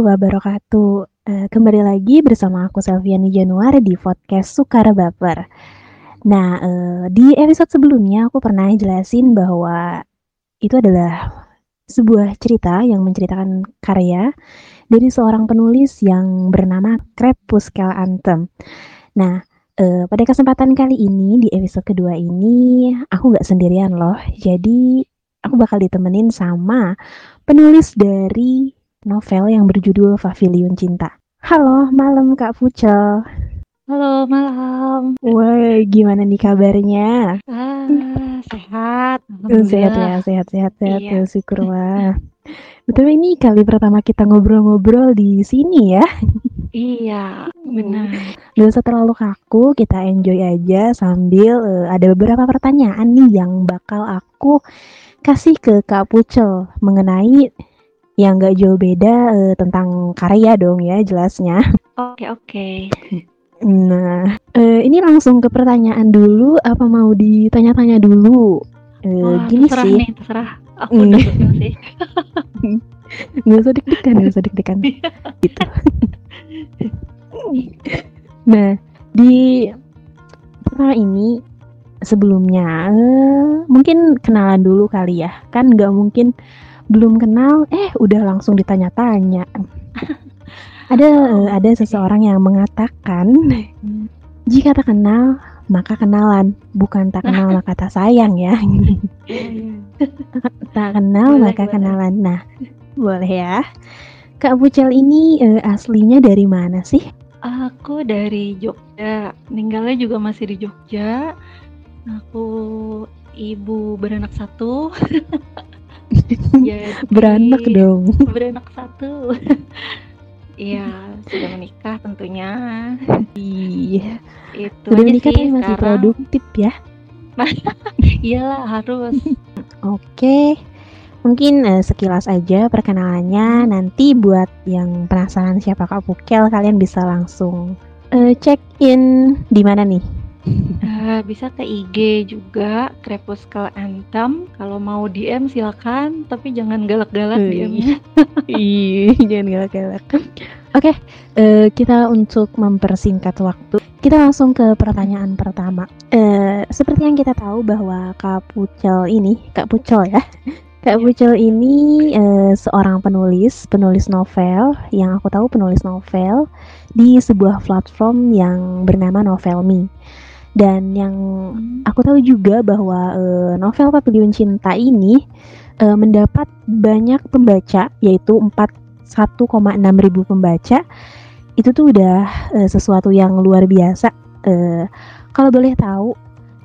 Wabarakatuh. Uh, kembali lagi bersama aku Selviani Januar di podcast Sukar Baper. Nah, uh, di episode sebelumnya aku pernah jelasin bahwa itu adalah sebuah cerita yang menceritakan karya dari seorang penulis yang bernama Crepuscle Anthem. Nah, uh, pada kesempatan kali ini di episode kedua ini aku nggak sendirian loh. Jadi aku bakal ditemenin sama penulis dari novel yang berjudul Pavilion Cinta. Halo, malam Kak Pucel. Halo, malam. Woi, gimana nih kabarnya? Ah, sehat. Sehat ya, sehat, sehat, sehat. Iya. Ya, syukurlah. Betul ini kali pertama kita ngobrol-ngobrol di sini ya. Iya, benar. Gak usah terlalu kaku, kita enjoy aja sambil uh, ada beberapa pertanyaan nih yang bakal aku kasih ke Kak Pucel mengenai yang gak jauh beda uh, tentang karya dong ya jelasnya. Oke oke. Nah, uh, ini langsung ke pertanyaan dulu apa mau ditanya-tanya dulu? Uh, Wah, gini terserah sih. Nih, terserah. Aku mm. udah sih. gak usah deg-degan, gak usah deg-degan. gitu. nah, di pertama ini sebelumnya uh, mungkin kenalan dulu kali ya kan nggak mungkin belum kenal eh udah langsung ditanya-tanya ada uh, ada seseorang yang mengatakan jika tak kenal maka kenalan bukan tak kenal maka tak sayang ya tak kenal boleh, maka boleh. kenalan nah boleh ya Kak Pucel ini uh, aslinya dari mana sih? Aku dari Jogja, tinggalnya juga masih di Jogja. Aku ibu beranak satu. Jadi, beranak dong. Beranak satu. Iya, sudah menikah tentunya. Iya. Itu sudah menikah tapi masih sekarang. produktif ya. Iyalah harus. Oke. Mungkin uh, sekilas aja perkenalannya. Nanti buat yang penasaran siapa Kak Pukel, kalian bisa langsung uh, check in di mana nih? Uh, bisa ke IG juga Crepuscle Anthem. Kalau mau DM silakan, tapi jangan galak-galak DM-nya. Iya, jangan galak-galak. Oke, okay, uh, kita untuk mempersingkat waktu, kita langsung ke pertanyaan pertama. Uh, seperti yang kita tahu bahwa Kak Pucel ini, Kak Pucel ya, Kak iya. Pucel ini uh, seorang penulis, penulis novel yang aku tahu penulis novel di sebuah platform yang bernama Novelme. Dan yang hmm. aku tahu juga bahwa uh, novel Pavilion Cinta ini uh, mendapat banyak pembaca yaitu 41,6 ribu pembaca. Itu tuh udah uh, sesuatu yang luar biasa. Uh, kalau boleh tahu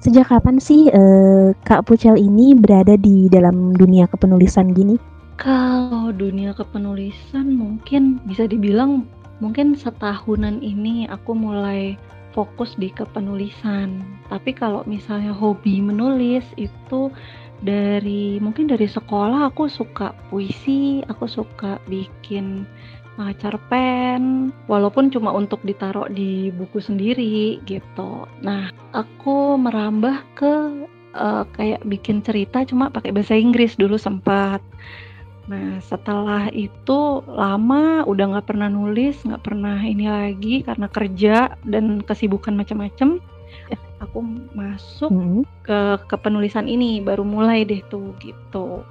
sejak kapan sih uh, Kak Pucel ini berada di dalam dunia kepenulisan gini? Kalau dunia kepenulisan mungkin bisa dibilang mungkin setahunan ini aku mulai fokus di kepenulisan. Tapi kalau misalnya hobi menulis itu dari mungkin dari sekolah aku suka puisi, aku suka bikin uh, cerpen walaupun cuma untuk ditaruh di buku sendiri gitu. Nah, aku merambah ke uh, kayak bikin cerita cuma pakai bahasa Inggris dulu sempat. Nah, setelah itu lama udah nggak pernah nulis, nggak pernah ini lagi karena kerja dan kesibukan macam-macam. Aku masuk hmm. ke ke penulisan ini baru mulai deh tuh gitu.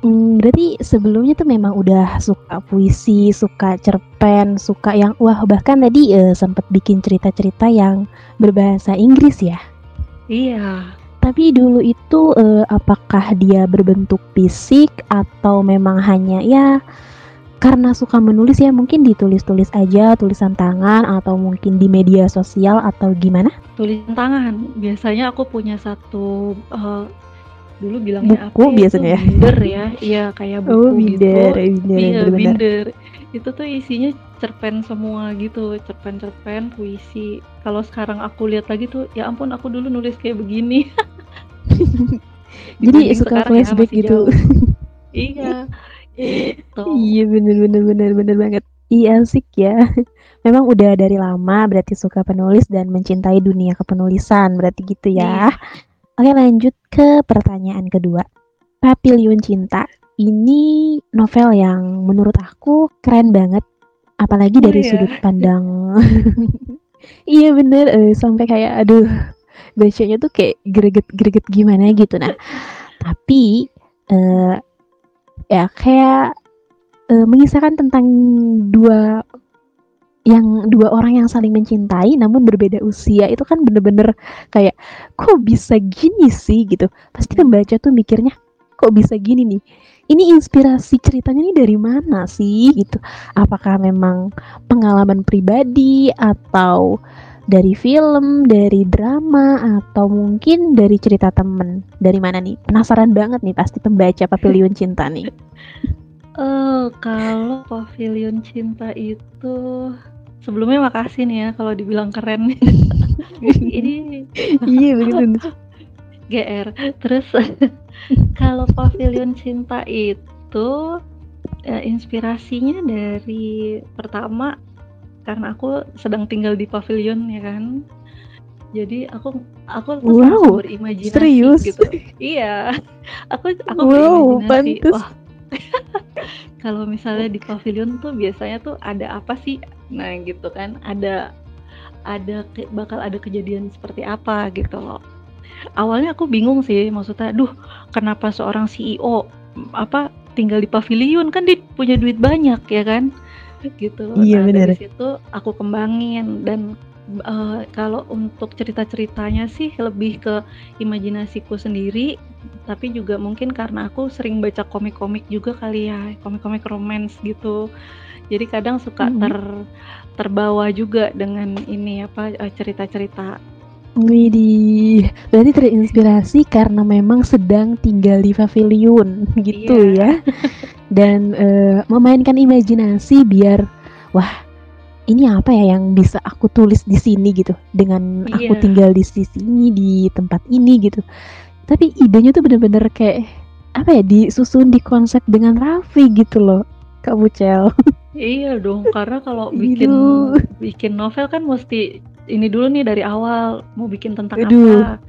Hmm, berarti sebelumnya tuh memang udah suka puisi, suka cerpen, suka yang wah bahkan tadi uh, sempat bikin cerita-cerita yang berbahasa Inggris ya? Iya. Tapi dulu itu uh, apakah dia berbentuk fisik atau memang hanya ya karena suka menulis ya mungkin ditulis-tulis aja tulisan tangan atau mungkin di media sosial atau gimana? Tulisan tangan. Biasanya aku punya satu uh, dulu bilangnya buku apa biasanya ya? Binder ya. Iya kayak buku oh, binder, gitu. Binder, iya, binder. Itu tuh isinya cerpen semua gitu, cerpen-cerpen, puisi. Kalau sekarang aku lihat lagi tuh, ya ampun aku dulu nulis kayak begini. Jadi suka ya, flashback ya, gitu. iya. Gitu. Iya bener bener bener bener banget. Iya asik ya. Memang udah dari lama berarti suka penulis dan mencintai dunia kepenulisan berarti gitu ya. Iya. Oke lanjut ke pertanyaan kedua. Papilion cinta ini novel yang menurut aku keren banget, apalagi Oh dari ya? sudut pandang iya bener, eee, sampai kayak aduh, bacanya tuh kayak greget-greget gimana gitu. Nah, tapi, eee, ya kayak, eee, mengisahkan tentang dua yang dua orang yang saling mencintai namun berbeda usia itu kan bener-bener kayak, "Kok bisa gini sih?" Gitu. Pasti pembaca tuh mikirnya, "Kok bisa gini nih? Ini inspirasi ceritanya nih dari mana sih?" Gitu. Apakah memang pengalaman pribadi atau dari film, dari drama, atau mungkin dari cerita temen? Dari mana nih? Penasaran banget nih pasti pembaca Pavilion Cinta nih. Eee, kalau Pavilion Cinta itu sebelumnya makasih nih ya kalau dibilang keren. Ini Iya begitu. GR. Terus kalau Pavilion Cinta itu, eee, inspirasinya dari pertama karena aku sedang tinggal di pavilion ya kan. Jadi aku aku tuh langsung Wow, berimajinasi serius? gitu. Iya, aku aku Wow, berimajinasi, wah kalau misalnya di pavilion tuh biasanya tuh ada apa sih? Nah gitu kan, ada ada bakal ada kejadian seperti apa gitu loh. Awalnya aku bingung sih, maksudnya, "Duh, kenapa seorang CEO, apa, tinggal di pavilion? Kan dia punya duit banyak," ya kan? Gitu. Iya Nah, dari bener. situ aku kembangin dan, eee, kalau untuk cerita-ceritanya sih lebih ke imajinasiku sendiri, tapi juga mungkin karena aku sering baca komik-komik juga kali ya, komik-komik romance gitu. Jadi kadang suka Mhm. ter terbawa juga dengan ini, apa, eee, cerita-cerita. Widih, berarti terinspirasi karena memang sedang tinggal di pavilion gitu Iya. ya? Dan, eee, memainkan imajinasi biar, "Wah, ini apa ya yang bisa aku tulis di sini?" Gitu, dengan aku Iya. tinggal di sisi ini, di tempat ini gitu. Tapi idenya tuh bener-bener kayak, apa ya, disusun, dikonsep dengan rapi gitu loh, Kak Pucel. Iya dong, karena kalau bikin Aduh. bikin novel kan mesti ini dulu nih dari awal, mau bikin tentang Aduh. apa,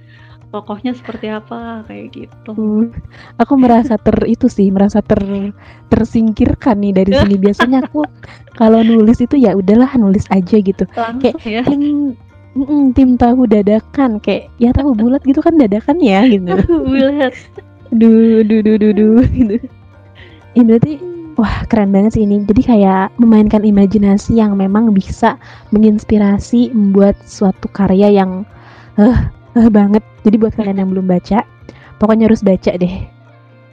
tokohnya seperti apa, kayak gitu. Uh, aku merasa ter itu sih, merasa ter tersingkirkan nih dari sini. Biasanya aku kalau nulis itu ya udahlah nulis aja gitu. Kayak Langsung ya. tim mhm, tim tahu dadakan, kayak ya tahu bulat gitu kan dadakan ya gitu. Bulat. Duh duh duh duh duh gitu. Ini berarti wah keren banget sih ini. Jadi kayak memainkan imajinasi yang memang bisa menginspirasi membuat suatu karya yang, eh eh banget. Jadi buat kalian yang belum baca, pokoknya harus baca deh.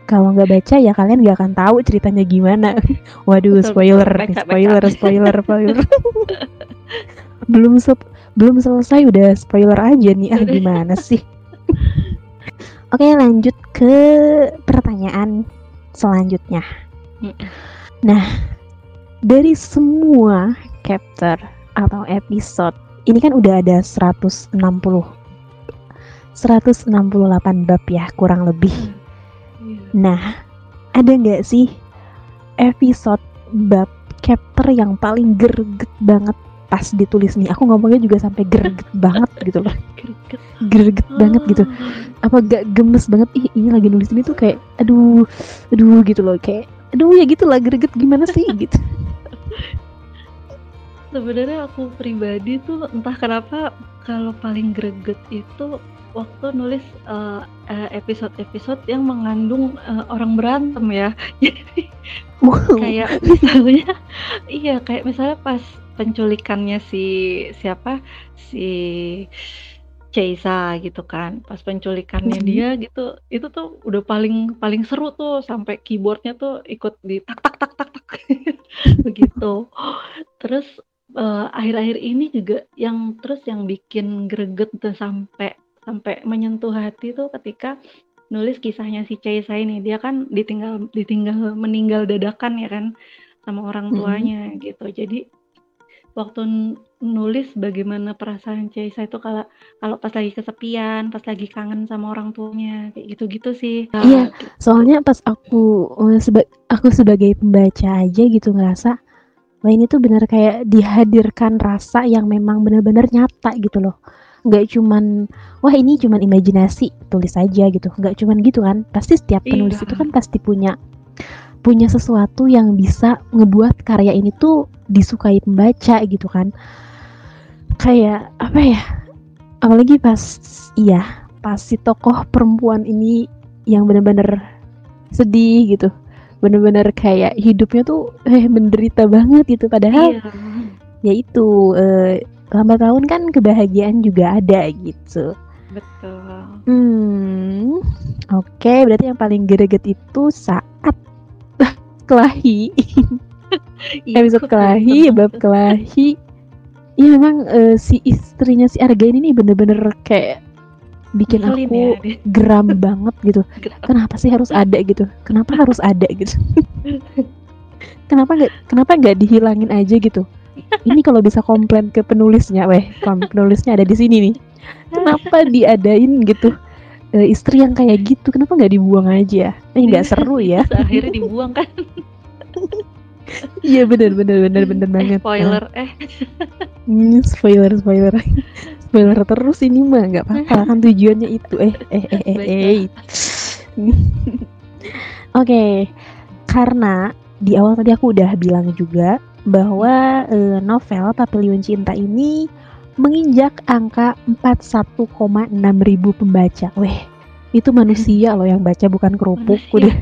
Kalau nggak baca ya kalian nggak akan tahu ceritanya gimana. Waduh Betul betul, spoiler nih, baca baca. spoiler spoiler spoiler. Belum sep belum selesai udah spoiler aja nih, ah gimana sih? Oke lanjut ke pertanyaan selanjutnya. Nah, dari semua chapter atau episode, ini kan udah ada 160 168 bab ya kurang lebih. Iya. Nah, ada nggak sih episode bab chapter yang paling greget banget pas ditulis nih? Aku ngomongnya juga sampai greget banget gitu loh. Greget. Greget banget gitu. Ah. Apa gak gemes banget? Ih, ini lagi nulis ini tuh kayak aduh, aduh gitu loh kayak aduh ya gitu lah greget gimana sih gitu. Sebenarnya aku pribadi tuh entah kenapa kalau paling greget itu waktu nulis, eee, episode-episode yang mengandung, eee, orang berantem ya. Jadi Wow. kayak misalnya iya, kayak misalnya pas penculikannya si siapa, si Chaisa gitu kan. Pas penculikannya dia gitu, itu tuh udah paling paling seru tuh sampai keyboard-nya tuh ikut di tak tak tak tak tak begitu. Terus, eee, akhir-akhir ini juga yang terus yang bikin greget tuh sampai sampai menyentuh hati tuh ketika nulis kisahnya si Chaisa ini. Dia kan ditinggal ditinggal meninggal dadakan ya kan sama orang tuanya gitu. Jadi waktu nulis bagaimana perasaan Chaisa itu kala kalau pas lagi kesepian, pas lagi kangen sama orang tuanya, kayak gitu-gitu sih. Iya, gitu. soalnya pas aku, eee, seba aku sebagai pembaca aja gitu ngerasa, wah ini tuh bener kayak dihadirkan rasa yang memang bener-bener nyata gitu loh. Nggak cuman, wah ini cuman imajinasi, tulis aja gitu, nggak cuman gitu kan. Pasti setiap penulis itu Iya. kan pasti punya punya sesuatu yang bisa ngebuat karya ini tuh disukai pembaca gitu kan kayak apa ya apalagi pas iya pas si tokoh perempuan ini yang bener-bener sedih gitu bener-bener kayak hidupnya tuh eh menderita banget gitu padahal Iya. ya itu eh, lambat tahun kan kebahagiaan juga ada gitu Betul. Hmm, oke. Berarti yang paling greget itu saat kelahi, episode kelahi, bab kelahi. Iya memang eh, si istrinya si Arga ini nih bener-bener kayak bikin aku ya geram banget gitu. Geram. Kenapa sih harus ada gitu? Kenapa harus ada gitu? kenapa nggak kenapa nggak dihilangin aja gitu? Ini kalau bisa komplain ke penulisnya, weh, penulisnya ada di sini nih. Kenapa diadain gitu? Eh, istri yang kayak gitu, kenapa nggak dibuang aja? Eh nggak seru ya? Akhirnya dibuang kan Iya bener bener bener bener eh, banget. spoiler eh Hmm, spoiler spoiler spoiler terus ini mah nggak apa-apa kan tujuannya itu eh eh eh eh, eh. Oke, karena di awal tadi aku udah bilang juga bahwa eh, novel Papilion Cinta ini menginjak angka 41,6 ribu pembaca. Weh, itu manusia loh yang baca bukan kerupuk. Udah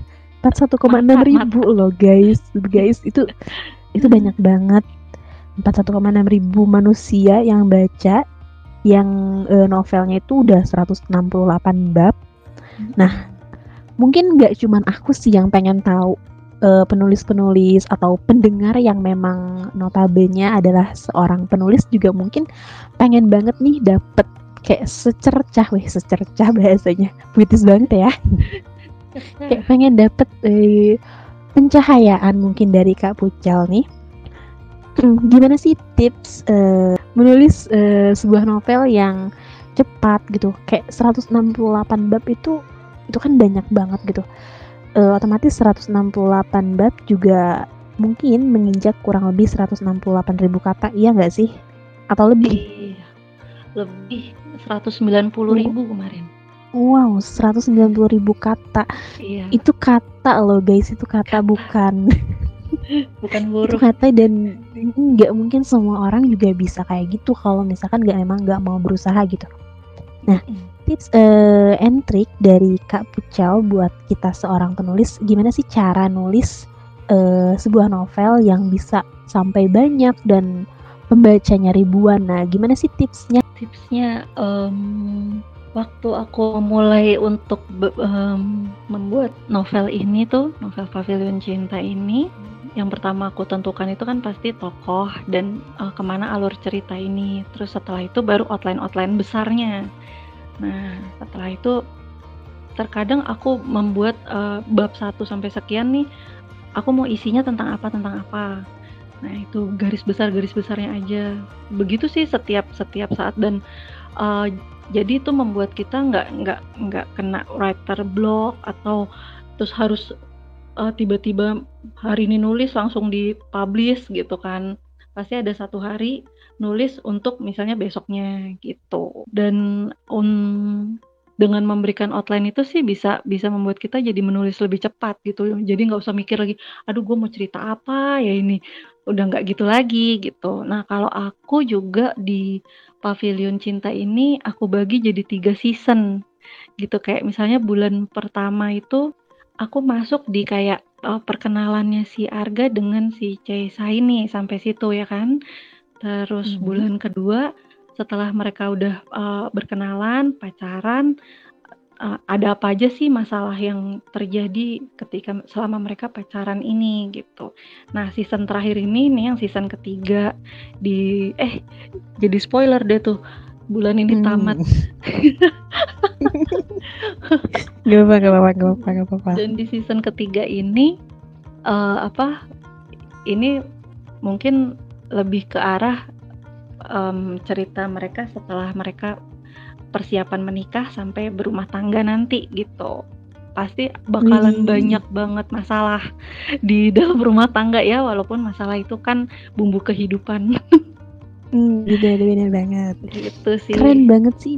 41,6 Mata, ribu loh guys, guys itu itu banyak banget. 41,6 ribu manusia yang baca yang eh, novelnya itu udah 168 bab. Nah, mungkin nggak cuman aku sih yang pengen tahu eh, penulis-penulis atau pendengar yang memang notabene adalah seorang penulis juga mungkin pengen banget nih dapet kayak secercah, weh secercah bahasanya, puitis banget ya. kayak pengen dapet eh, pencahayaan mungkin dari Kak Pucal nih. Hmm, Gimana sih tips eh, menulis eh, sebuah novel yang cepat gitu? Kayak 168 bab itu itu kan banyak banget gitu. Eh, otomatis 168 bab juga mungkin menginjak kurang lebih 168 ribu kata, iya nggak sih? Atau lebih? Iya. lebih 190 ribu kemarin Wow, 190 ribu kata. iya Itu kata loh guys, itu kata bukan bukan itu huruf kata dan nggak mungkin semua orang juga bisa kayak gitu kalau misalkan nggak emang nggak mau berusaha gitu. Nah, tips eh, and trick dari Kak Pucal buat kita seorang penulis, gimana sih cara nulis eh, sebuah novel yang bisa sampai banyak dan pembacanya ribuan. Nah, gimana sih tipsnya? tipsnya em, waktu aku mulai untuk em, membuat novel ini tuh novel Pavilion Cinta ini yang pertama aku tentukan itu kan pasti tokoh dan eh, ke mana alur cerita ini terus setelah itu baru outline outline besarnya nah setelah itu terkadang aku membuat eh, bab 1 sampai sekian nih aku mau isinya tentang apa tentang apa. Nah itu garis besar garis besarnya aja. Begitu sih setiap setiap saat dan uh, jadi itu membuat kita nggak nggak nggak kena writer block atau terus harus uh, tiba-tiba hari ini nulis langsung dipublish gitu kan. Pasti ada satu hari nulis untuk misalnya besoknya gitu. Dan un- dengan memberikan outline itu sih bisa bisa membuat kita jadi menulis lebih cepat gitu. Jadi nggak usah mikir lagi aduh gue mau cerita apa ya ini? Udah nggak gitu lagi gitu. Nah kalau aku juga di Pavilion Cinta ini aku bagi jadi tiga season gitu. Kayak misalnya bulan pertama itu aku masuk di kayak eh, perkenalannya si Arga dengan si Caisa ini sampai situ ya kan terus Mhm. bulan kedua setelah mereka udah eh, berkenalan pacaran eh, ada apa aja sih masalah yang terjadi ketika selama mereka pacaran ini gitu nah season terakhir ini nih yang season ketiga di eh jadi spoiler deh tuh bulan ini Hmm. tamat Gak apa, gak apa, gak apa, gak apa. dan di season ketiga ini eh, apa ini mungkin lebih ke arah em, cerita mereka setelah mereka persiapan menikah sampai berumah tangga nanti gitu pasti bakalan Wih. banyak banget masalah di dalam rumah tangga ya walaupun masalah itu kan bumbu kehidupan Hmm, bener, bener banget. gitu sih Keren banget sih,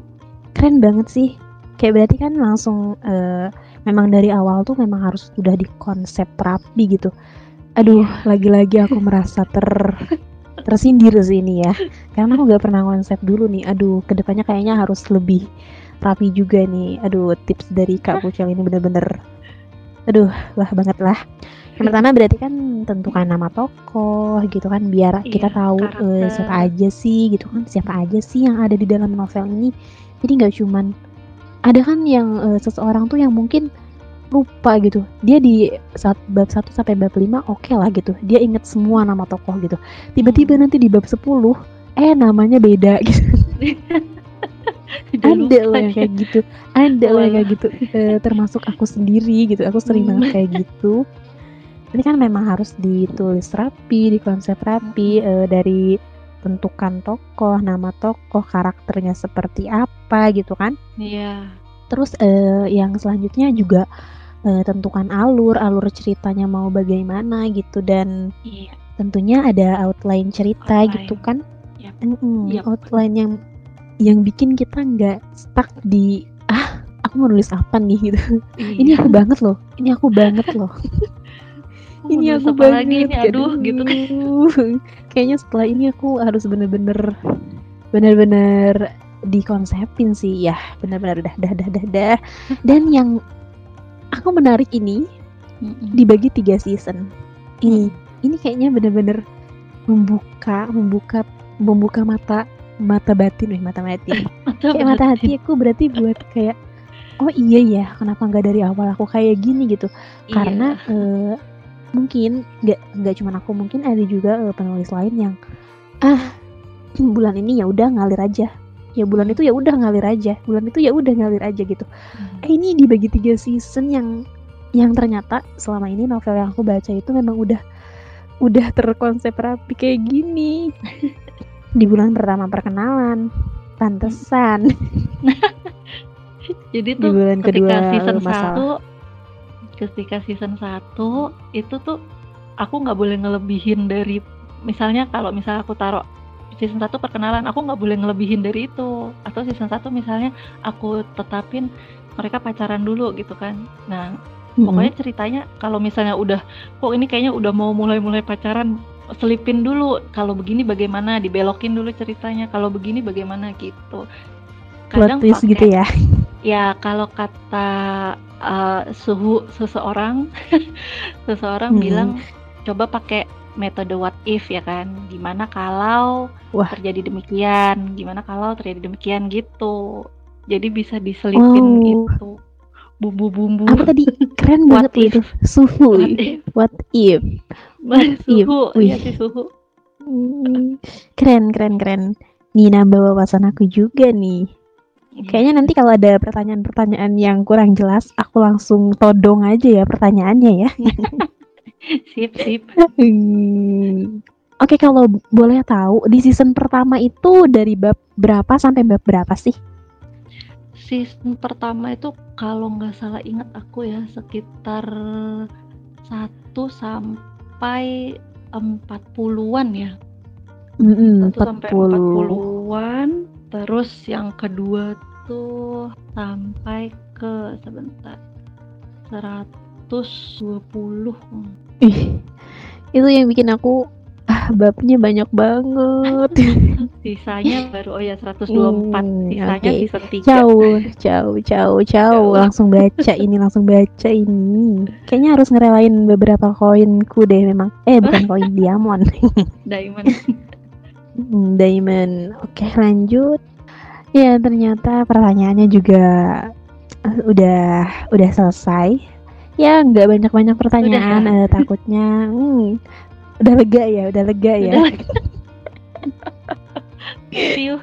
keren banget sih. kayak berarti kan langsung uh, memang dari awal tuh memang harus udah dikonsep rapi gitu aduh iya. lagi-lagi aku merasa ter tersindir sih ini ya. Karena aku nggak pernah konsep dulu nih. Aduh ke depannya kayaknya harus lebih rapi juga nih. Aduh tips dari kak Pucel ini bener-bener. Aduh wah banget lah. Yang pertama berarti kan tentukan nama tokoh gitu kan biar iya, kita tahu uh, siapa aja sih gitu kan siapa aja sih yang ada di dalam novel ini. Jadi nggak cuman ada kan yang uh, seseorang tuh yang mungkin lupa gitu. Dia di saat bab 1 sampai bab 5 oke okay lah gitu. Dia inget semua nama tokoh gitu. Tiba-tiba hmm. nanti di bab 10 eh namanya beda gitu. Ada yang kayak gitu. Ada yang kayak gitu. E, termasuk aku sendiri gitu. Aku sering banget kayak gitu. Ini kan memang harus ditulis rapi, dikonsep rapi e, dari tentukan tokoh, nama tokoh, karakternya seperti apa gitu kan? Iya. Terus e, yang selanjutnya juga e, tentukan alur, alur ceritanya mau bagaimana gitu dan iya. tentunya ada outline cerita outline. gitu kan? Yep. Mm -mm, yep. Outline yang yang bikin kita nggak stuck di ah aku mau nulis apa nih gitu. Iya. ini aku banget loh, ini aku banget loh. ini aku banget lagi ini aduh gitu kayaknya setelah ini aku harus bener-bener bener-bener dikonsepin sih ya bener-bener dah dah dah dah dah dan yang aku menarik ini dibagi tiga season. Ini ini kayaknya bener-bener membuka membuka membuka mata mata batin nih mata batin. Kayak mata hati aku berarti buat kayak oh iya ya kenapa nggak dari awal aku kayak gini gitu? Iya. karena uh, mungkin nggak nggak cuma aku mungkin ada juga uh, penulis lain yang ah bulan ini ya udah ngalir aja ya bulan itu ya udah ngalir aja bulan itu ya udah ngalir aja gitu. Hmm. eh ini dibagi tiga season yang yang ternyata selama ini novel yang aku baca itu memang udah udah terkonsep rapi kayak gini. Di bulan pertama perkenalan pantesan. Jadi tuh di bulan kedua season masalah. ketika season 1 itu tuh aku nggak boleh ngelebihin dari misalnya kalau misalnya aku taruh season 1 perkenalan. Aku nggak boleh ngelebihin dari itu. Atau season 1 misalnya aku tetapin mereka pacaran dulu gitu kan. Nah mm-hmm. pokoknya ceritanya kalau misalnya udah kok ini kayaknya udah mau mulai-mulai pacaran selipin dulu. Kalau begini bagaimana? Dibelokin dulu ceritanya. Kalau begini bagaimana? Gitu. Kadang pake, gitu ya? Ya kalau kata uh, suhu seseorang seseorang hmm. bilang coba pakai metode what if ya kan? Gimana kalau Wah. terjadi demikian? Gimana kalau terjadi demikian gitu? Jadi bisa diselipin oh. gitu. Bumbu-bumbu. Apa tadi? Keren banget if. itu? suhu. What if. what if, what suhu. If. ya si suhu. Hmm. keren keren keren. Nina bawa wawasan aku juga nih. Kayaknya nanti kalau ada pertanyaan-pertanyaan yang kurang jelas, aku langsung todong aja ya pertanyaannya ya. sip, sip. Hmm. Oke, okay, kalau boleh tahu di season pertama itu dari bab berapa sampai bab berapa sih? Season pertama itu kalau nggak salah ingat aku ya sekitar 1 sampai 40-an ya. Mm -hmm, 1 sampai 40-an. Terus yang kedua tuh sampai ke sebentar 120 ih itu yang bikin aku ah babnya banyak banget. Sisanya baru oh ya 124 hmm, sisanya okay. season 3 jauh jauh jauh jauh. Langsung baca ini langsung baca ini. Kayaknya harus ngerelain beberapa koinku deh memang. Eh bukan koin diamond. Diamond. Hmm, diamond. Oke lanjut. Ya ternyata pertanyaannya juga uh, udah udah selesai. Ya nggak banyak banyak pertanyaan. Udah, uh, takutnya hmm, udah lega ya, udah lega ya.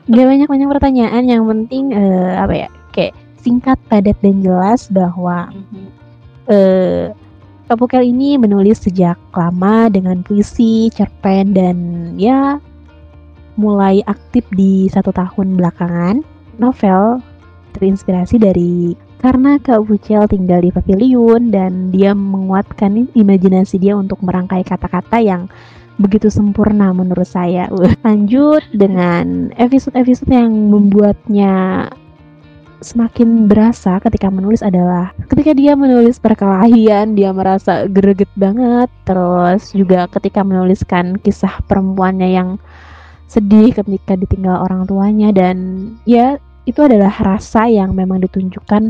Gak banyak banyak pertanyaan. Yang penting uh, apa ya? Kayak singkat, padat dan jelas bahwa mm-hmm. uh, Kapukel ini menulis sejak lama dengan puisi, cerpen dan ya mulai aktif di satu tahun belakangan, novel terinspirasi dari karena Kak Bucel tinggal di pavilion dan dia menguatkan imajinasi dia untuk merangkai kata-kata yang begitu sempurna menurut saya. Lanjut dengan episode-episode yang membuatnya semakin berasa ketika menulis adalah ketika dia menulis perkelahian dia merasa greget banget terus juga ketika menuliskan kisah perempuannya yang sedih ketika ditinggal orang tuanya dan ya itu adalah rasa yang memang ditunjukkan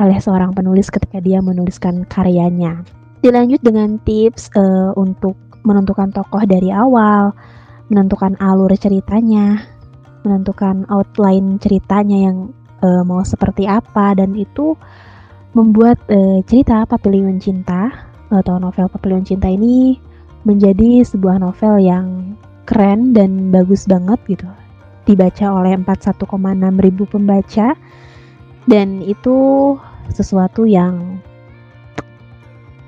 oleh seorang penulis ketika dia menuliskan karyanya. Dilanjut dengan tips uh, untuk menentukan tokoh dari awal, menentukan alur ceritanya, menentukan outline ceritanya yang uh, mau seperti apa dan itu membuat uh, cerita Papilion Cinta atau novel Papilion Cinta ini menjadi sebuah novel yang keren dan bagus banget gitu dibaca oleh 41,6 ribu pembaca dan itu sesuatu yang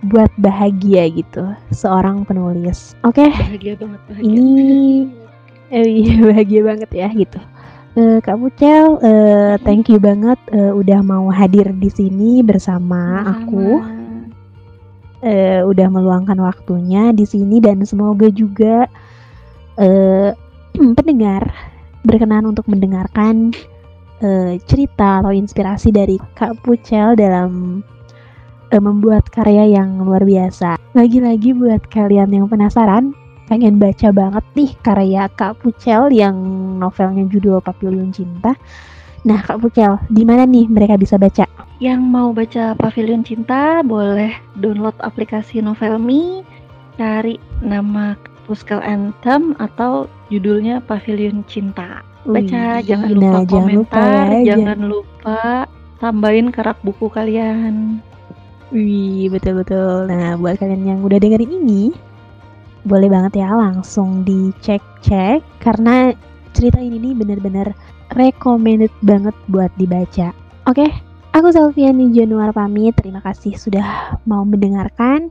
buat bahagia gitu seorang penulis. Oke. Okay. Bahagia banget bahagia. Ini eh, iya bahagia banget ya gitu. Uh, Kak Pucel, uh, thank you banget uh, udah mau hadir di sini bersama Sama. aku. Uh, udah meluangkan waktunya di sini dan semoga juga uh, pendengar berkenan untuk mendengarkan uh, cerita atau inspirasi dari Kak Pucel dalam uh, membuat karya yang luar biasa. Lagi-lagi buat kalian yang penasaran, pengen baca banget nih karya Kak Pucel yang novelnya judul Papilion Cinta. Nah, Kak Pucel, di mana nih mereka bisa baca? Yang mau baca Pavilion Cinta boleh download aplikasi Novelmi, cari nama Puskal Anthem atau judulnya Pavilion Cinta. Baca, Wih, jangan lupa nah, komentar, jangan lupa, ya, jangan lupa tambahin kerak buku kalian. Wih, betul-betul. Nah, buat kalian yang udah dengerin ini, boleh banget ya langsung dicek-cek karena cerita ini nih bener-bener recommended banget buat dibaca. Oke, aku Selviani Januar pamit. Terima kasih sudah mau mendengarkan.